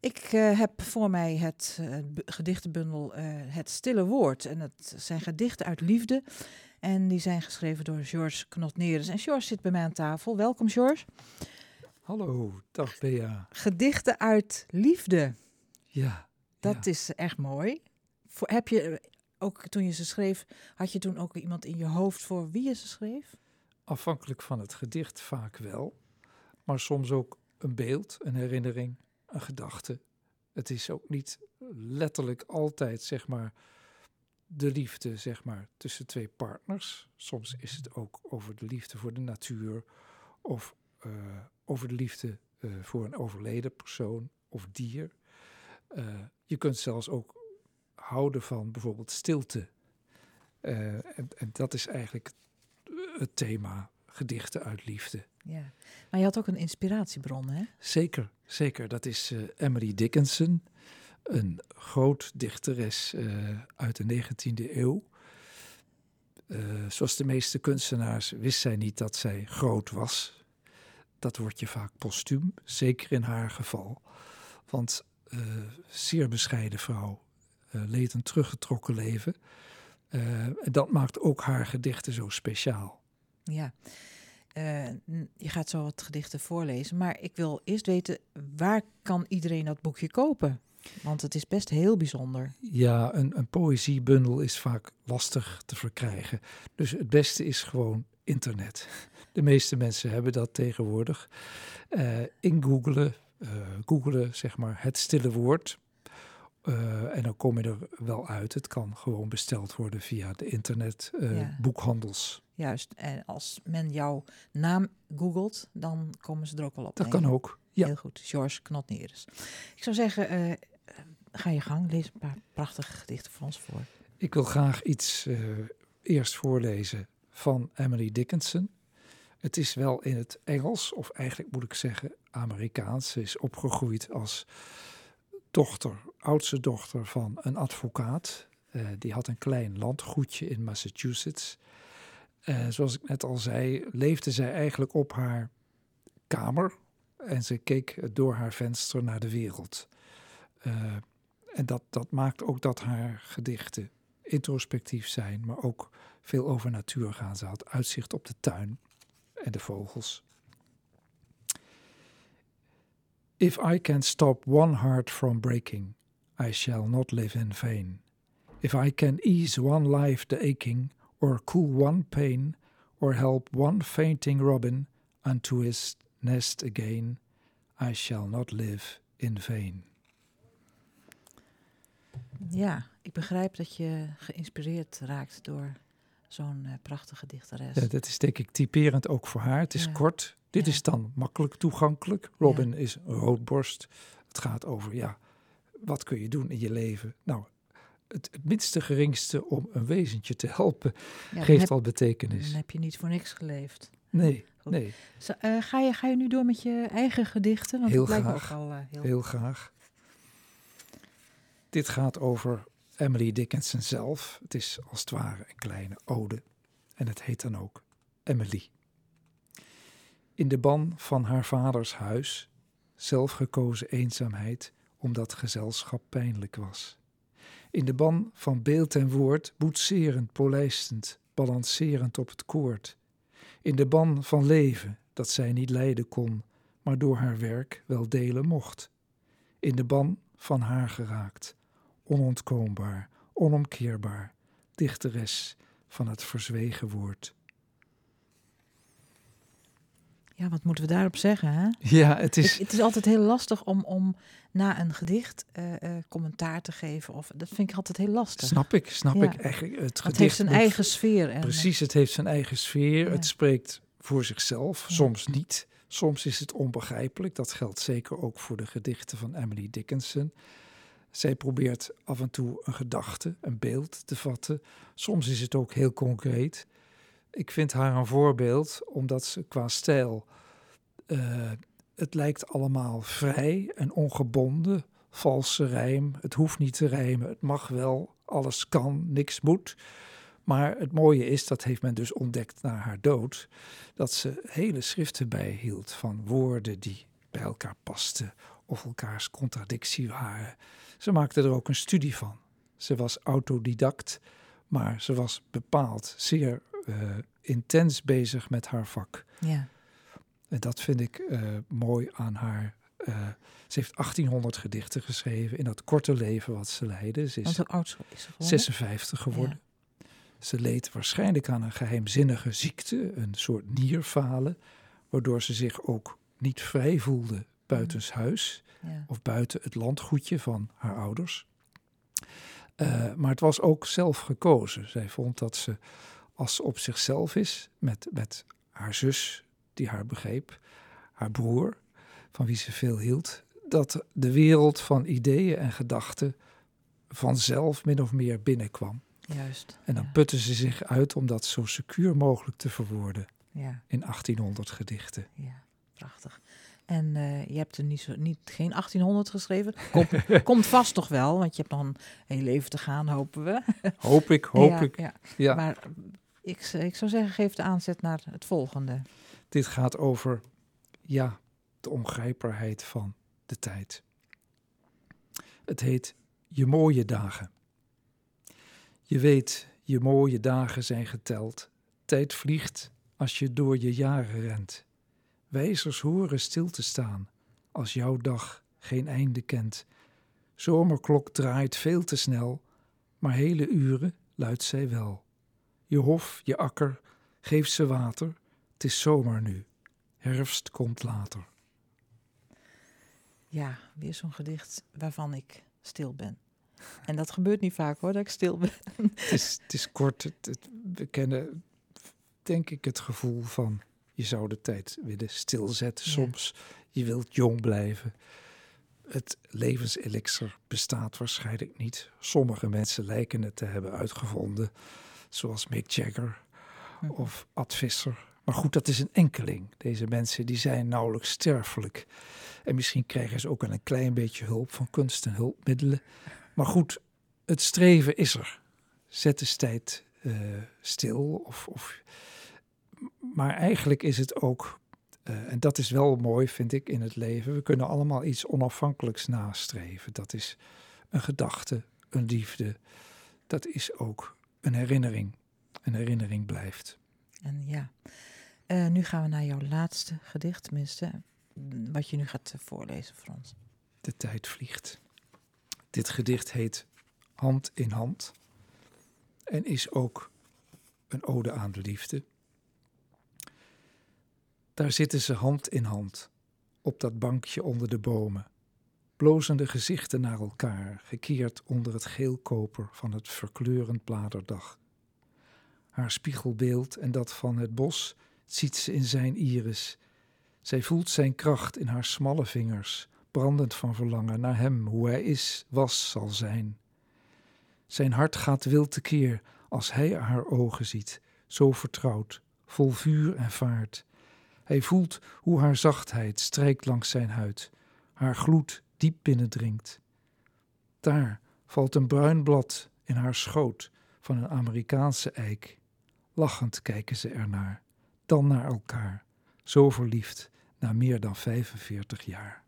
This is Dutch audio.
Ik eh, heb voor mij het uh, gedichtenbundel uh, Het Stille Woord. En het zijn gedichten uit liefde. En die zijn geschreven door George Knotneres. En George zit bij mij aan tafel. Welkom, George. Hallo, dag Bea. Gedichten uit liefde. Ja. Dat is echt mooi. Voor, heb je ook toen je ze schreef, had je toen ook iemand in je hoofd voor wie je ze schreef? Afhankelijk van het gedicht vaak wel, maar soms ook een beeld, een herinnering, een gedachte. Het is ook niet letterlijk altijd, zeg maar, de liefde, zeg maar, tussen twee partners. Soms is het ook over de liefde voor de natuur of uh, over de liefde uh, voor een overleden persoon of dier. Uh, je kunt zelfs ook houden van bijvoorbeeld stilte. En, dat is eigenlijk het thema gedichten uit liefde. Ja, maar je had ook een inspiratiebron, hè? Zeker, zeker. Dat is Emily Dickinson, een groot dichteres uit de 19e eeuw. Uh, zoals de meeste kunstenaars wist zij niet dat zij groot was. Dat wordt je vaak postuum, zeker in haar geval. Want zeer bescheiden vrouw, leed een teruggetrokken leven. en dat maakt ook haar gedichten zo speciaal. Ja, je gaat zo wat gedichten voorlezen. Maar ik wil eerst weten, waar kan iedereen dat boekje kopen? Want het is best heel bijzonder. Ja, een, een poëziebundel is vaak lastig te verkrijgen. Dus het beste is gewoon internet. De meeste mensen hebben dat tegenwoordig. Uh, in googelen, uh, googelen zeg maar het stille woord. Uh, en dan kom je er wel uit. Het kan gewoon besteld worden via de internet ja. boekhandels. Juist, en als men jouw naam googelt, dan komen ze er ook wel op. Dat kan ook. Ja. Heel goed, George Knotneres. Ik zou zeggen, ga je gang, lees een paar prachtige gedichten voor ons voor. Ik wil graag iets uh, eerst voorlezen van Emily Dickinson. Het is wel in het Engels, of eigenlijk moet ik zeggen Amerikaans. Ze is opgegroeid als dochter, oudste dochter van een advocaat. Uh, die had een klein landgoedje in Massachusetts. Uh, zoals ik net al zei, leefde zij eigenlijk op haar kamer. En ze keek door haar venster naar de wereld. Uh, en dat, dat maakt ook dat haar gedichten introspectief zijn, maar ook veel over natuur gaan. Ze had uitzicht op de tuin en de vogels. If I can stop one heart from breaking, I shall not live in vain. If I can ease one life the aching, or cool one pain, or help one fainting robin unto his nest again, I shall not live in vain. Ja, ik begrijp dat je geïnspireerd raakt door zo'n uh, prachtige dichteres. Ja, dat is denk ik typerend ook voor haar. Het is ja. kort. Dit is dan makkelijk toegankelijk. Robin is roodborst. Het gaat over, ja, wat kun je doen in je leven? Nou, het, het minste geringste om een wezentje te helpen geeft heb, al betekenis. Dan heb je niet voor niks geleefd. Nee, Goed. nee. Zo, uh, ga, je, ga je nu door met je eigen gedichten? Want heel het graag. Ook al, uh, heel, heel graag. Dit gaat over Emily Dickinson zelf. Het is als het ware een kleine ode. En het heet dan ook Emily. In de ban van haar vaders huis, zelfgekozen eenzaamheid, omdat gezelschap pijnlijk was. In de ban van beeld en woord, boetserend, polijstend, balancerend op het koord. In de ban van leven, dat zij niet lijden kon, maar door haar werk wel delen mocht. In de ban van haar geraakt, onontkoombaar, onomkeerbaar, dichteres van het verzwegen woord. Ja, wat moeten we daarop zeggen? Hè? Ja, het is. Het, het is altijd heel lastig om, om na een gedicht uh, uh, commentaar te geven. Of, dat vind ik altijd heel lastig. Snap ik, snap ja. ik. Eigenlijk, het, het heeft zijn moet, eigen sfeer. En, precies, het heeft zijn eigen sfeer. Ja. Het spreekt voor zichzelf, ja. soms niet. Soms is het onbegrijpelijk. Dat geldt zeker ook voor de gedichten van Emily Dickinson. Zij probeert af en toe een gedachte, een beeld te vatten. Soms is het ook heel concreet. Ik vind haar een voorbeeld omdat ze qua stijl. Uh, het lijkt allemaal vrij en ongebonden. Valse rijm. Het hoeft niet te rijmen. Het mag wel. Alles kan. Niks moet. Maar het mooie is, dat heeft men dus ontdekt na haar dood, dat ze hele schriften bijhield van woorden die bij elkaar pasten of elkaars contradictie waren. Ze maakte er ook een studie van. Ze was autodidact, maar ze was bepaald zeer intens bezig met haar vak. Ja. En dat vind ik uh, mooi aan haar. Uh, ze heeft 1800 gedichten geschreven in dat korte leven wat ze leidde. Ze is, oud is ze geworden? 56 geworden. Ja. Ze leed waarschijnlijk aan een geheimzinnige ziekte, een soort nierfalen, waardoor ze zich ook niet vrij voelde buitenshuis ja. of buiten het landgoedje van haar ouders. Uh, maar het was ook zelf gekozen. Zij vond dat ze, als op zichzelf is, met, met haar zus, die haar begreep, haar broer, van wie ze veel hield, dat de wereld van ideeën en gedachten vanzelf min of meer binnenkwam. Juist. En dan ja. putte ze zich uit om dat zo secuur mogelijk te verwoorden ja. in 1800 gedichten. Ja, prachtig. En uh, je hebt er niet, zo, niet geen 1800 geschreven. Komt, komt vast toch wel, want je hebt nog een heel leven te gaan, hopen we. Hoop ik, hoop ja, ik. Ja. Ja. Maar ik, ik zou zeggen, geef de aanzet naar het volgende. Dit gaat over, ja, de ongrijpbaarheid van de tijd. Het heet Je mooie dagen. Je weet, je mooie dagen zijn geteld. Tijd vliegt als je door je jaren rent. Wijzers horen stil te staan als jouw dag geen einde kent. Zomerklok draait veel te snel, maar hele uren luidt zij wel. Je hof, je akker, geef ze water, het is zomer nu. Herfst komt later. Ja, weer zo'n gedicht waarvan ik stil ben. En dat gebeurt niet vaak hoor, dat ik stil ben. Het is, het is kort, het, het, we kennen denk ik het gevoel van je zou de tijd willen stilzetten Ja. soms. Je wilt jong blijven. Het levenselixer bestaat waarschijnlijk niet. Sommige mensen lijken het te hebben uitgevonden, zoals Mick Jagger Hm. of Ad Visser. Maar goed, dat is een enkeling. Deze mensen die zijn nauwelijks sterfelijk. En misschien krijgen ze ook wel een klein beetje hulp van kunst en hulpmiddelen. Maar goed, het streven is er. Zet eens tijd eh, stil. Of, of... Maar eigenlijk is het ook, eh, en dat is wel mooi vind ik in het leven, we kunnen allemaal iets onafhankelijks nastreven. Dat is een gedachte, een liefde. Dat is ook een herinnering. Een herinnering blijft. En ja, Eh, nu gaan we naar jouw laatste gedicht, tenminste, wat je nu gaat eh, voorlezen voor ons. De tijd vliegt. Dit gedicht heet Hand in Hand en is ook een ode aan de liefde. Daar zitten ze hand in hand, op dat bankje onder de bomen, blozende gezichten naar elkaar, gekeerd onder het geelkoper van het verkleurend bladerdag. Haar spiegelbeeld en dat van het bos ziet ze in zijn iris. Zij voelt zijn kracht in haar smalle vingers, brandend van verlangen naar hem, hoe hij is, was, zal zijn. Zijn hart gaat wild tekeer als hij haar ogen ziet, zo vertrouwd, vol vuur en vaart. Hij voelt hoe haar zachtheid strijkt langs zijn huid, haar gloed diep binnendringt. Daar valt een bruin blad in haar schoot van een Amerikaanse eik. Lachend kijken ze ernaar, dan naar elkaar, zo verliefd na meer dan 45 jaar.